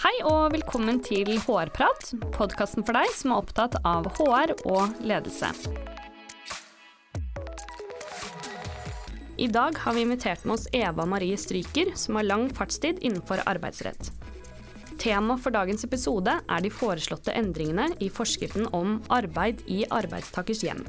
Hei og velkommen til HR-prat, podkasten for deg som er opptatt av HR og ledelse. I dag har vi invitert med oss Eva Marie Stryker, som har lang fartstid innenfor arbeidsrett. Tema for dagens episode er de foreslåtte endringene i forskriften om arbeid i arbeidstakers hjem.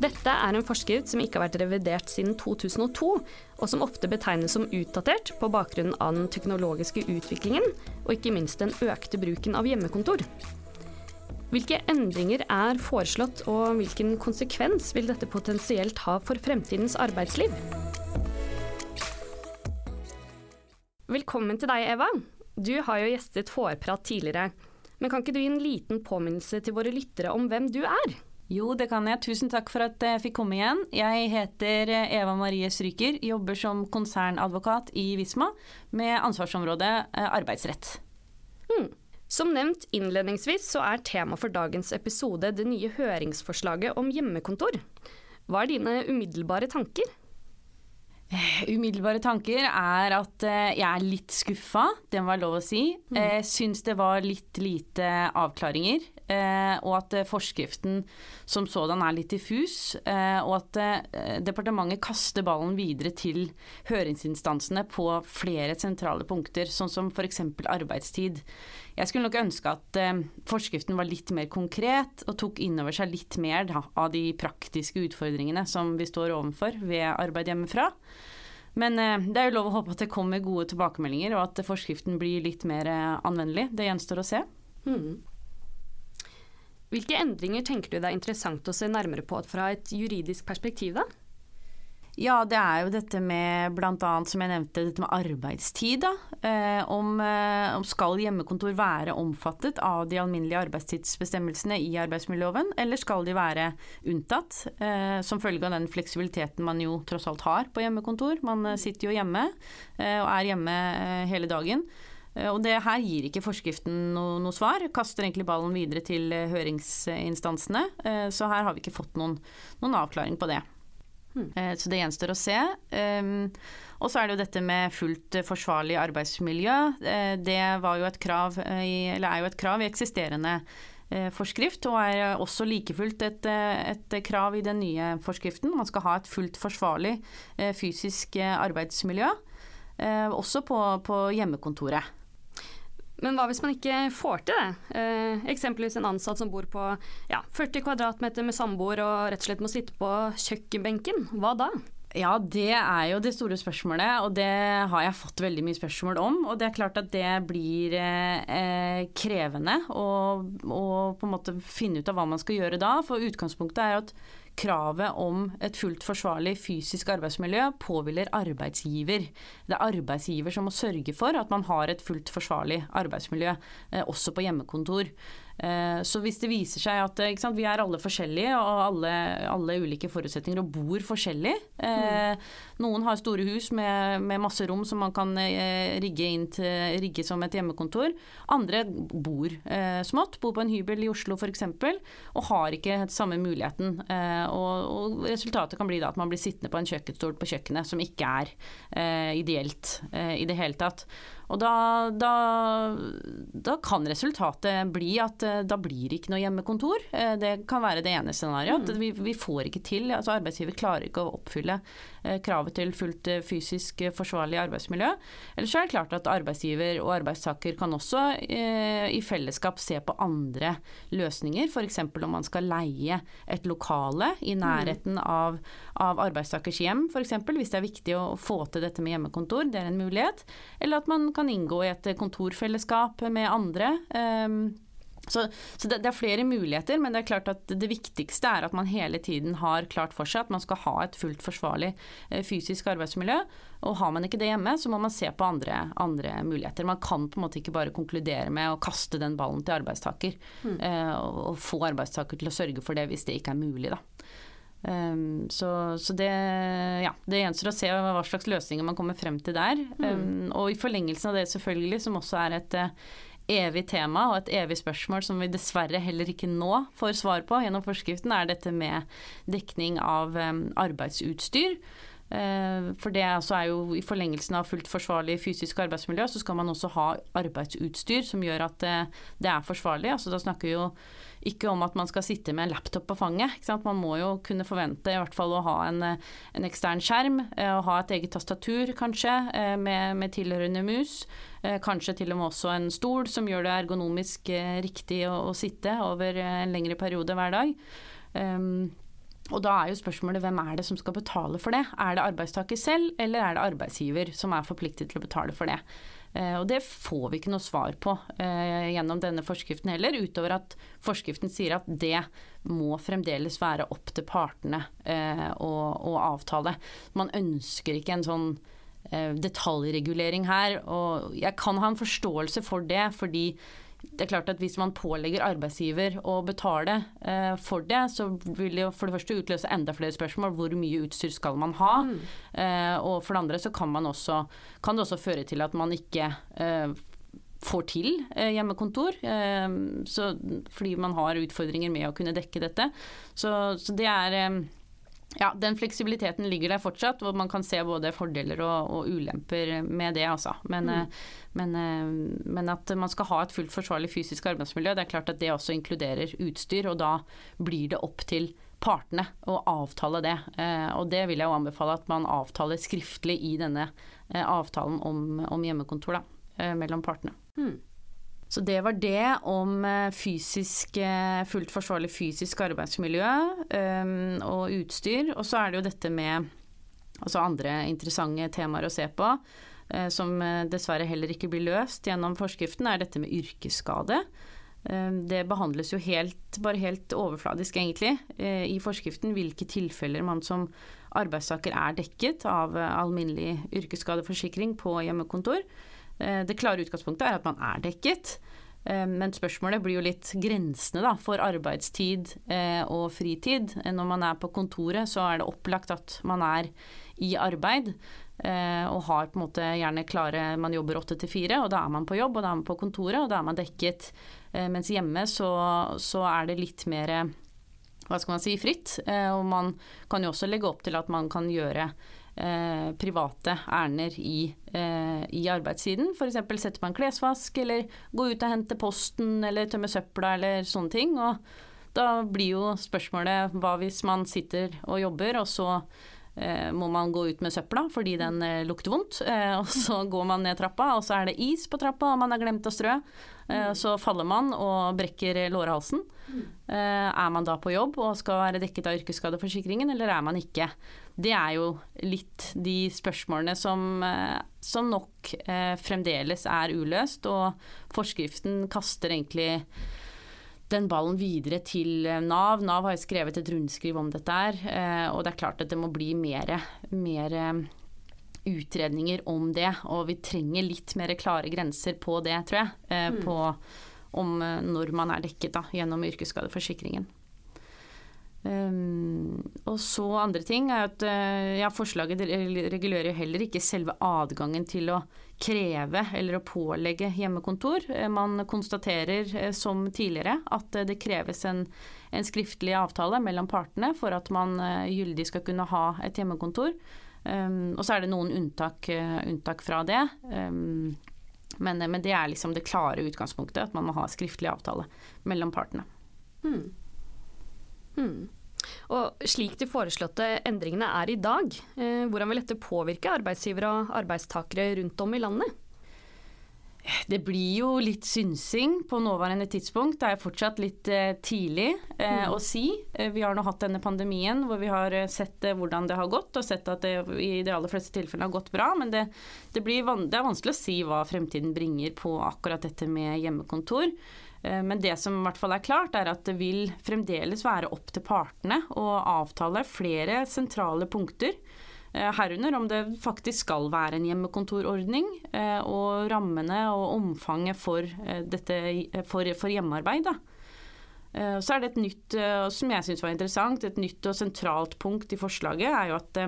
Dette er en forskrift som ikke har vært revidert siden 2002, og som ofte betegnes som utdatert på bakgrunn av den teknologiske utviklingen, og ikke minst den økte bruken av hjemmekontor. Hvilke endringer er foreslått, og hvilken konsekvens vil dette potensielt ha for fremtidens arbeidsliv? Velkommen til deg, Eva. Du har jo gjestet HR-prat tidligere. Men kan ikke du gi en liten påminnelse til våre lyttere om hvem du er? Jo, det kan jeg. Tusen takk for at jeg fikk komme igjen. Jeg heter Eva Marie Stryker, jobber som konsernadvokat i Visma med ansvarsområdet eh, arbeidsrett. Hmm. Som nevnt innledningsvis så er tema for dagens episode det nye høringsforslaget om hjemmekontor. Hva er dine umiddelbare tanker? Umiddelbare tanker er at eh, jeg er litt skuffa, det må være lov å si. Mm. Syns det var litt lite avklaringer. Eh, og at eh, forskriften som sådan er litt diffus. Og at departementet kaster ballen videre til høringsinstansene på flere sentrale punkter, sånn som f.eks. arbeidstid. Jeg skulle nok ønske at forskriften var litt mer konkret og tok inn over seg litt mer av de praktiske utfordringene som vi står overfor ved arbeid hjemmefra. Men eh, det er jo lov å håpe at det kommer gode tilbakemeldinger, og at forskriften blir litt mer eh, anvendelig. Det gjenstår å se. Hmm. Hvilke endringer tenker du det er interessant å se nærmere på fra et juridisk perspektiv, da? Ja, det er jo dette med bl.a. som jeg nevnte, dette med arbeidstid. Eh, om, eh, skal hjemmekontor være omfattet av de alminnelige arbeidstidsbestemmelsene i arbeidsmiljøloven, eller skal de være unntatt, eh, som følge av den fleksibiliteten man jo tross alt har på hjemmekontor. Man eh, sitter jo hjemme eh, og er hjemme hele dagen. Og det her gir ikke forskriften noe, noe, svar, kaster egentlig ballen videre til høringsinstansene. Så her har vi ikke fått noen, noen avklaring på det. Hmm. Eh, så det gjenstår å se. Og så er det jo dette med fullt forsvarlig arbeidsmiljø. Eh, det var jo et krav i, eller er jo et krav i eksisterende eh, forskrift, og er også like fullt et, et, krav i den nye forskriften. Man skal ha et fullt forsvarlig fysisk arbeidsmiljø, også på, på hjemmekontoret. Men hva hvis man ikke får til det? Eh, eksempelvis en ansatt som bor på ja, 40 kvadratmeter med samboer og rett og slett må sitte på kjøkkenbenken. Hva da? Ja, det er jo det store spørsmålet, og det har jeg fått veldig mye spørsmål om. Og det er klart at det blir eh, krevende å, å, på en måte finne ut av hva man skal gjøre da. For utgangspunktet er jo at kravet om et fullt forsvarlig fysisk arbeidsmiljø påhviler arbeidsgiver. Det er arbeidsgiver som må sørge for at man har et fullt forsvarlig arbeidsmiljø, eh, også på hjemmekontor. Eh, så hvis det viser seg at sant, vi er alle forskjellige og alle, alle, ulike forutsetninger og bor forskjellig mm. Noen har store hus med, med, masse rom som man kan eh, rigge, til, rigge som et hjemmekontor. Andre bor eh, smått, bor på en hybel i Oslo f.eks. og har ikke samme muligheten. Eh, og, og, resultatet kan bli da at man blir sittende på en kjøkkenstol på kjøkkenet som ikke er eh, ideelt i det hele tatt. Og da, da, da, kan resultatet bli at eh, da blir det ikke noe hjemmekontor. Eh, det kan være det ene scenarioet. Mm. Vi, vi, får ikke til, altså Arbeidsgiver klarer ikke å oppfylle kravet til fullt fysisk forsvarlig arbeidsmiljø. Eller så er det klart at arbeidsgiver og arbeidstaker kan også i fellesskap se på andre løsninger. F.eks. om man skal leie et lokale i mm. nærheten av, av arbeidstakers hjem, f.eks. Hvis det er viktig å få til dette med hjemmekontor. Det er en mulighet. Eller at man kan kan inngå i et kontorfellesskap med andre. Så, så det, det, er flere muligheter, men det er klart at det viktigste er at man hele tiden har klart for seg at man skal ha et fullt forsvarlig eh, fysisk arbeidsmiljø. Og har man ikke det hjemme, så må man se på andre, andre muligheter. Man kan på en måte ikke bare konkludere med å kaste den ballen til arbeidstaker. Mm. Eh, og, og, få arbeidstaker til å sørge for det hvis det ikke er mulig, da. Um, så, så, det, ja, det gjenstår å se hva slags løsninger man kommer frem til der. Mm. Um, og i forlengelsen av det selvfølgelig, som også er et uh, evig tema og et evig spørsmål som vi dessverre heller ikke nå får svar på gjennom forskriften, er dette med dekning av um, arbeidsutstyr. For det er jo i forlengelsen av fullt forsvarlig fysisk arbeidsmiljø, så skal man også ha arbeidsutstyr som gjør at det er forsvarlig. Altså da snakker vi jo ikke om at man skal sitte med en laptop på fanget. Man må jo kunne forvente i hvert fall å ha en, en ekstern skjerm, og ha et eget tastatur kanskje, med, med tilhørende mus. Kanskje til og med også en stol som gjør det ergonomisk riktig å, å sitte over en lengre periode hver dag. Um, og da er jo spørsmålet hvem er det som skal betale for det? Er det arbeidstaker selv, eller er det arbeidsgiver som er forpliktet til å betale for det? Eh, og det får vi ikke noe svar på eh, gjennom denne forskriften heller, utover at forskriften sier at det må fremdeles være opp til partene eh, å, avtale. Man ønsker ikke en sånn detaljregulering her, og jeg kan ha en forståelse for det, fordi det er klart at Hvis man pålegger arbeidsgiver å betale eh, for det, så vil det for det første utløse enda flere spørsmål. Hvor mye utstyr skal man ha? Mm. Eh, og for det andre så kan, også, kan, det også føre til at man ikke eh, får til eh, hjemmekontor. Eh, så, fordi man har utfordringer med å kunne dekke dette. Så, så det er eh, ja, den fleksibiliteten ligger der fortsatt, hvor man kan se både fordeler og, og ulemper med det. Altså. Men, mm. Eh, men, eh, men, at man skal ha et fullt forsvarlig fysisk arbeidsmiljø, det er klart at det også inkluderer utstyr. Og da blir det opp til partene å avtale det. Eh, og det vil jeg jo anbefale at man avtaler skriftlig i denne avtalen om, om hjemmekontor da, mellom partene. Mm. Så det var det om eh, fysisk, eh, fullt forsvarlig fysisk arbeidsmiljø um, og utstyr. Og så er det jo dette med altså andre interessante temaer å se på. Uh, som dessverre heller ikke blir løst gjennom forskriften, er dette med yrkesskade. Det behandles jo helt, bare helt overfladisk, egentlig, i forskriften hvilke tilfeller man som arbeidstaker er dekket av alminnelig yrkesskadeforsikring på hjemmekontor. Eh, det klare utgangspunktet er at man er dekket. Eh, men spørsmålet blir jo litt grensene da, for arbeidstid eh, og fritid. Når man er på kontoret, så er det opplagt at man er i arbeid. Og har på en måte gjerne klare Man jobber åtte til fire, og da er man på jobb, og da er man på kontoret, og da er man dekket. Mens hjemme så, så er det litt mer hva skal man si, fritt. Og man kan jo også legge opp til at man kan gjøre eh, private ærender i, eh, i arbeidssiden. F.eks. sette på en klesvask, eller gå ut og hente posten, eller tømme søpla, eller sånne ting. Og da blir jo spørsmålet hva hvis man sitter og jobber, og så må man gå ut med søpla fordi den eh, lukter vondt. Eh, og så går man ned trappa, og så er det is på trappa, og man har glemt å strø. Eh, så faller man og brekker lårhalsen. er man da på jobb og skal være dekket av yrkesskadeforsikringen, eller er man ikke? det er jo litt de spørsmålene som, eh, som nok eh, fremdeles er uløst. Og forskriften kaster egentlig den ballen videre til eh, Nav. Nav har jo skrevet et rundskriv om dette her, eh, og det er klart at det må bli mer, mer eh, utredninger om det. Og vi trenger litt mer klare grenser på det, tror jeg. Mm. På om når man er dekket da, gjennom yrkesskadeforsikringen. Um, og så andre ting er at uh, ja, forslaget regulerer heller ikke selve adgangen til å kreve eller å pålegge hjemmekontor. Uh, man konstaterer uh, som tidligere at det kreves en, en, skriftlig avtale mellom partene for at man gyldig skal kunne ha et hjemmekontor. Um, og så er det noen unntak, unntak fra det. Um, men, men, det er liksom det klare utgangspunktet, at man må ha skriftlig avtale mellom partene. Hmm. Hmm. Og slik de foreslåtte endringene er i dag, eh, hvordan vil dette påvirke arbeidsgivere og arbeidstakere rundt om i landet? Det blir jo litt synsing på nåværende tidspunkt. Det er fortsatt litt eh, tidlig eh, mm. å si. Eh, vi har nå hatt denne pandemien hvor vi har eh, sett eh, hvordan det har gått, og sett at det i de aller fleste tilfellene har gått bra. Men det, det, blir, det er vanskelig å si hva fremtiden bringer på akkurat dette med hjemmekontor. Eh, men det som i hvert fall er klart, er at det vil fremdeles være opp til partene å avtale flere sentrale punkter. Eh, herunder om det faktisk skal være en hjemmekontorordning, eh, og rammene og omfanget for, dette, for, for hjemmearbeid. Da. Så er det et nytt, som jeg syns var interessant, et nytt og sentralt punkt i forslaget, er jo at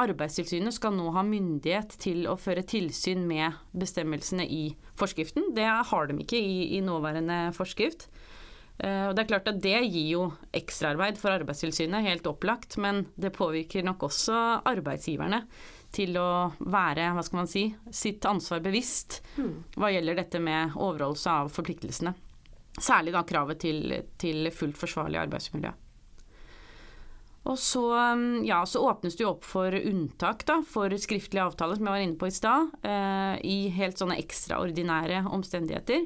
Arbeidstilsynet skal nå ha myndighet til å føre tilsyn med bestemmelsene i forskriften. Det har de ikke i, i nåværende forskrift. Eh, og Det er klart at det gir jo ekstraarbeid for Arbeidstilsynet, helt opplagt. Men det påvirker nok også arbeidsgiverne til å være, hva skal man si, sitt ansvar bevisst hva gjelder dette med overholdelse av forpliktelsene. Særlig da kravet til, til fullt forsvarlig arbeidsmiljø. Og så, um, ja, så, åpnes det jo opp for unntak da, for skriftlige avtaler, som jeg var inne på i stad, eh, i helt sånne ekstraordinære omstendigheter.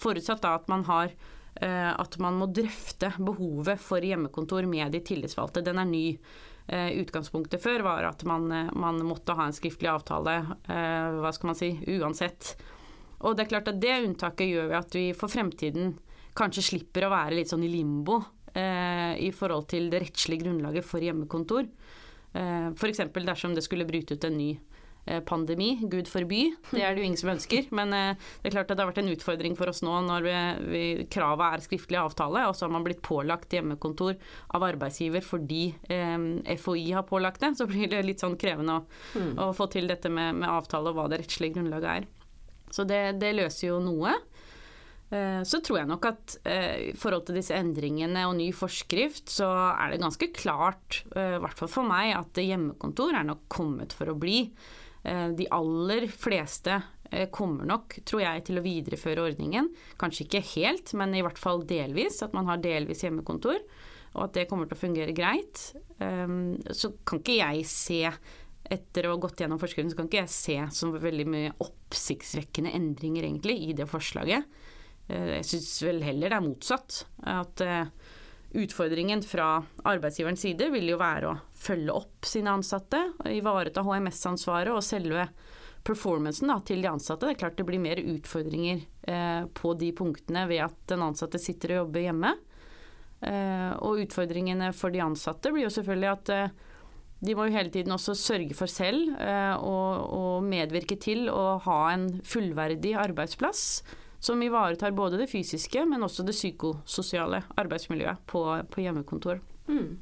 Forutsatt da at man har eh, at man må drøfte behovet for hjemmekontor med de tillitsvalgte. Den er ny. Eh, utgangspunktet før var at man, eh, man, måtte ha en skriftlig avtale, eh, hva skal man si, uansett. Og det er klart at det unntaket gjør vi at vi for fremtiden kanskje slipper å være litt sånn i limbo eh, i forhold til det rettslige grunnlaget for hjemmekontor. Eh, F.eks. dersom det skulle bryte ut en ny eh, pandemi, gud forby. Det er det jo ingen som ønsker. Men eh, det er klart at det har vært en utfordring for oss nå når vi, vi, kravet er skriftlig avtale, og så har man blitt pålagt hjemmekontor av arbeidsgiver fordi eh, FHI har pålagt det. Så blir det litt sånn krevende å, mm. å få til dette med, med, avtale og hva det rettslige grunnlaget er. Så det, det løser jo noe. Eh, så tror jeg nok at eh, i forhold til disse endringene og ny forskrift, så er det ganske klart, eh, i hvert fall for meg, at hjemmekontor er nok kommet for å bli. De aller fleste kommer nok, tror jeg, til å videreføre ordningen. Kanskje ikke helt, men i hvert fall delvis. At man har delvis hjemmekontor. Og at det kommer til å fungere greit. Så kan ikke jeg se etter å ha gått gjennom forskriften, så kan ikke jeg se så veldig mye oppsiktsvekkende endringer egentlig i det forslaget. Eh, jeg syns vel heller det er motsatt. At eh, utfordringen fra arbeidsgiverens side vil jo være å følge opp sine ansatte, ivareta HMS-ansvaret og selve performancen da, til de ansatte. Det er klart det blir mer utfordringer eh, på de punktene ved at den ansatte sitter og jobber hjemme. Og utfordringene for de ansatte blir jo selvfølgelig at de må jo hele tiden også sørge for selv og, og medvirke til å ha en fullverdig arbeidsplass som ivaretar både det fysiske, men også det psykososiale arbeidsmiljøet på, på hjemmekontor. Mm.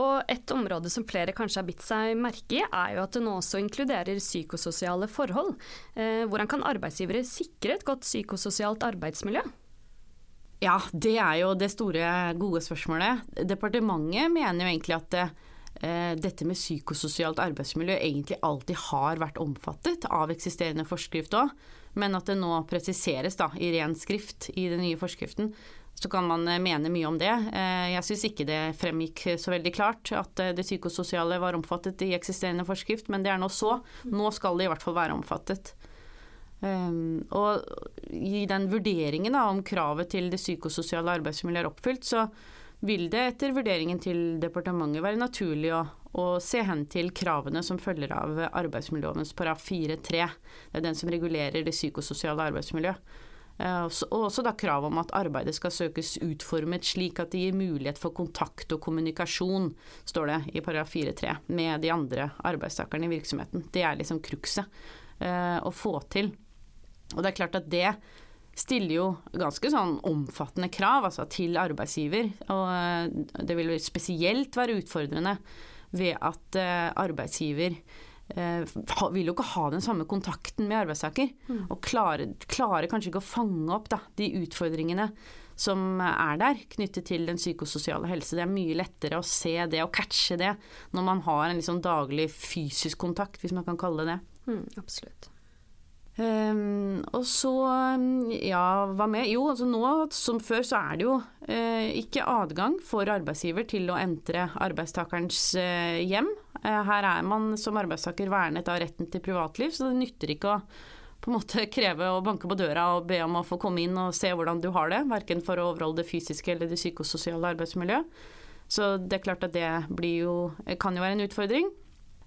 Og et område som flere kanskje har bitt seg merke i, er jo at det nå også inkluderer psykososiale forhold. Eh, hvordan kan arbeidsgivere sikre et godt psykososialt arbeidsmiljø? Ja, det er jo det store, gode spørsmålet. Departementet mener jo egentlig at eh, dette med psykososialt arbeidsmiljø egentlig alltid har vært omfattet av eksisterende forskrift òg men at det nå presiseres da, i ren skrift i den nye forskriften. Så kan man eh, mene mye om det. Eh, jeg syns ikke det fremgikk så veldig klart at eh, det psykososiale var omfattet i eksisterende forskrift, men det er nå så. Nå skal det i hvert fall være omfattet. Og i den vurderingen da, om kravet til det psykososiale arbeidsmiljøet er oppfylt, så vil det etter vurderingen til departementet være naturlig å og se hen til kravene som følger av arbeidsmiljølovens paraf 4-3. Det er den som regulerer det psykososiale arbeidsmiljøet. Eh, og også da krav om at arbeidet skal søkes utformet slik at det gir mulighet for kontakt og kommunikasjon, står det i paragraf 4-3, med de andre arbeidstakerne i virksomheten. Det er liksom cruxet eh, å få til. Og det er klart at det stiller jo ganske sånn omfattende krav altså, til arbeidsgiver. Og eh, det vil spesielt være utfordrende ved at eh, arbeidsgiver eh, vil jo ikke ha den samme kontakten med arbeidstaker. Mm. Og klarer, klarer, kanskje ikke å fange opp da, de utfordringene som er der knyttet til den psykososiale helse. Det er mye lettere å se det og catche det når man har en liksom daglig fysisk kontakt, hvis man kan kalle det det. Mm, absolutt. Um, og så, ja, hva med? Jo, altså nå som før så er det jo uh, ikke adgang for arbeidsgiver til å entre arbeidstakerens uh, hjem. Uh, her er man som arbeidstaker vernet av retten til privatliv, så det nytter ikke å på en måte kreve å banke på døra og be om å få komme inn og se hvordan du har det, verken for å overholde det fysiske eller det psykososiale arbeidsmiljøet. Så det er klart at det jo, kan jo være en utfordring.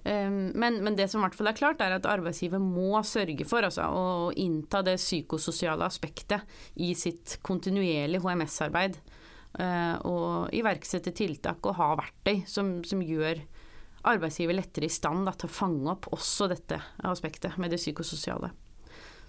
Ehm, men, men, det som i hvert fall er klart, er at arbeidsgiver må sørge for altså, å innta det psykososiale aspektet i sitt kontinuerlige HMS-arbeid. Eh, og iverksette tiltak og ha verktøy som, som gjør arbeidsgiver lettere i stand da, til å fange opp også dette aspektet med det psykososiale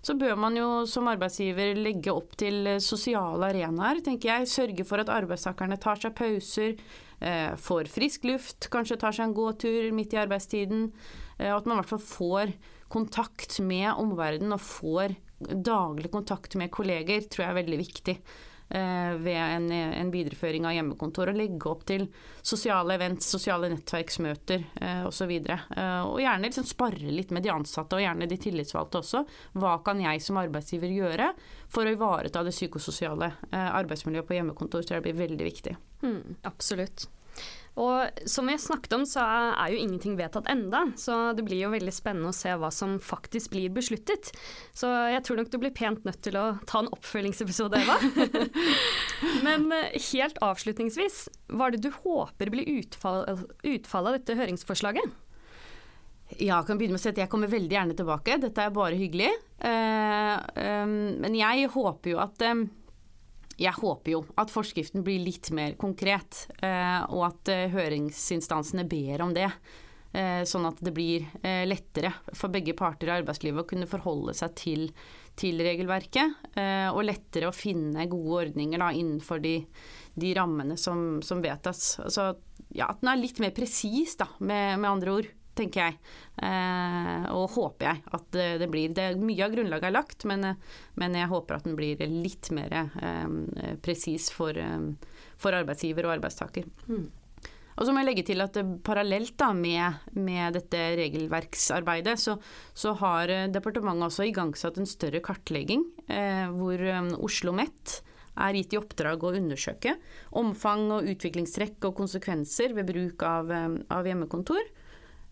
så bør man jo som arbeidsgiver legge opp til sosiale arenaer, tenker jeg. Sørge for at arbeidstakerne tar seg pauser, eh, får frisk luft, kanskje tar seg en gåtur midt i arbeidstiden. Eh, og at man i hvert fall får kontakt med omverdenen og får daglig kontakt med kolleger, tror jeg er veldig viktig. Eh, ved en, en, videreføring av hjemmekontor. Og legge opp til sosiale events, sosiale nettverksmøter eh, osv. Eh, og gjerne liksom spare litt med de ansatte, og gjerne de tillitsvalgte også. Hva kan jeg som arbeidsgiver gjøre for å ivareta det psykososiale eh, arbeidsmiljøet på hjemmekontor? Så det blir veldig viktig. Mm, absolutt. Og som vi snakket om, så er jo ingenting vedtatt enda, så det blir jo veldig spennende å se hva som faktisk blir besluttet. Så jeg tror nok du blir pent nødt til å ta en oppfølgingsepisode, Eva. Men eh, helt avslutningsvis, hva er det du håper blir utfallet utfall av dette høringsforslaget? Ja, jeg kan begynne med å si at jeg kommer veldig gjerne tilbake. Dette er bare hyggelig. Uh, um, men jeg håper jo at um, jeg håper jo at forskriften blir litt mer konkret, eh, og at eh, høringsinstansene ber om det. Eh, sånn at det blir lettere for begge parter i arbeidslivet å kunne forholde seg til, til regelverket. Og lettere å finne gode ordninger da, innenfor de, de rammene som, som vedtas. Altså, ja, at den er litt mer presis, med, med andre ord tenker jeg. Eh, og håper jeg at det, det blir. Det, mye av grunnlaget er lagt, men, men, jeg håper at den blir litt mer eh, presis for, eh, for, arbeidsgiver og arbeidstaker. Mm. Og så må jeg legge til at parallelt da, med, med, dette regelverksarbeidet, så, så, har departementet også igangsatt en større kartlegging, eh, hvor Oslo Met er gitt i oppdrag å undersøke omfang og utviklingstrekk og konsekvenser ved bruk av, av hjemmekontor.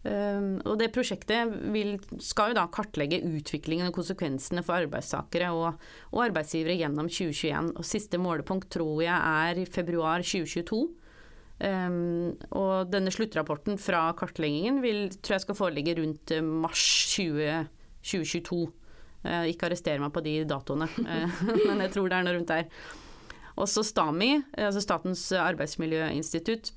Um, og det prosjektet vil, skal jo da kartlegge utviklingen og konsekvensene for arbeidstakere og, og, arbeidsgivere gjennom 2021. Og siste målepunkt tror jeg er i februar 2022. Um, og denne sluttrapporten fra kartleggingen vil, tror jeg skal foreligge rundt eh, mars 20, 2022. Uh, ikke arrester meg på de datoene, uh, men jeg tror det er noe rundt der. Også STAMI, altså Statens arbeidsmiljøinstitutt,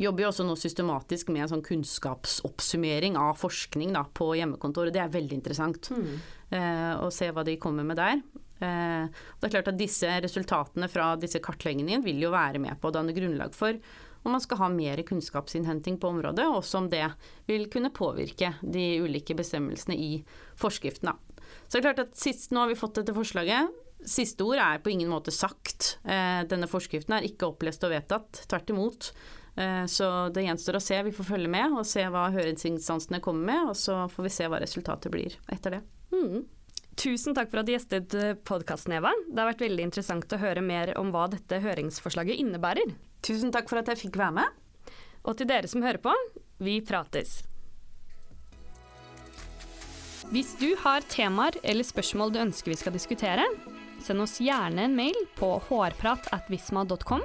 jobber jo også nå systematisk med en sånn kunnskapsoppsummering av forskning da, på hjemmekontoret. Det er veldig interessant mm. eh, å se hva de kommer med der. Eh, det er klart at disse Resultatene fra disse kartleggingene vil jo være med på å danne grunnlag for om man skal ha mer kunnskapsinnhenting på området, og også om det vil kunne påvirke de ulike bestemmelsene i forskriften. Da. Så det er klart at sist, Nå har vi fått dette forslaget. Siste ord er på ingen måte sagt. Eh, denne forskriften er ikke opplest og vedtatt. Tvert imot. Eh, så det gjenstår å se. Vi får følge med og se hva høringsinstansene kommer med, og så får vi se hva resultatet blir etter det. Mm. Tusen takk for at du gjestet eh, podkasten, Eva. Det har vært veldig interessant å høre mer om hva dette høringsforslaget innebærer. Tusen takk for at jeg fikk være med. Og til dere som hører på, vi prates. Hvis du har temaer eller spørsmål du ønsker vi skal diskutere, send oss gjerne en mail på hårprat.visma.com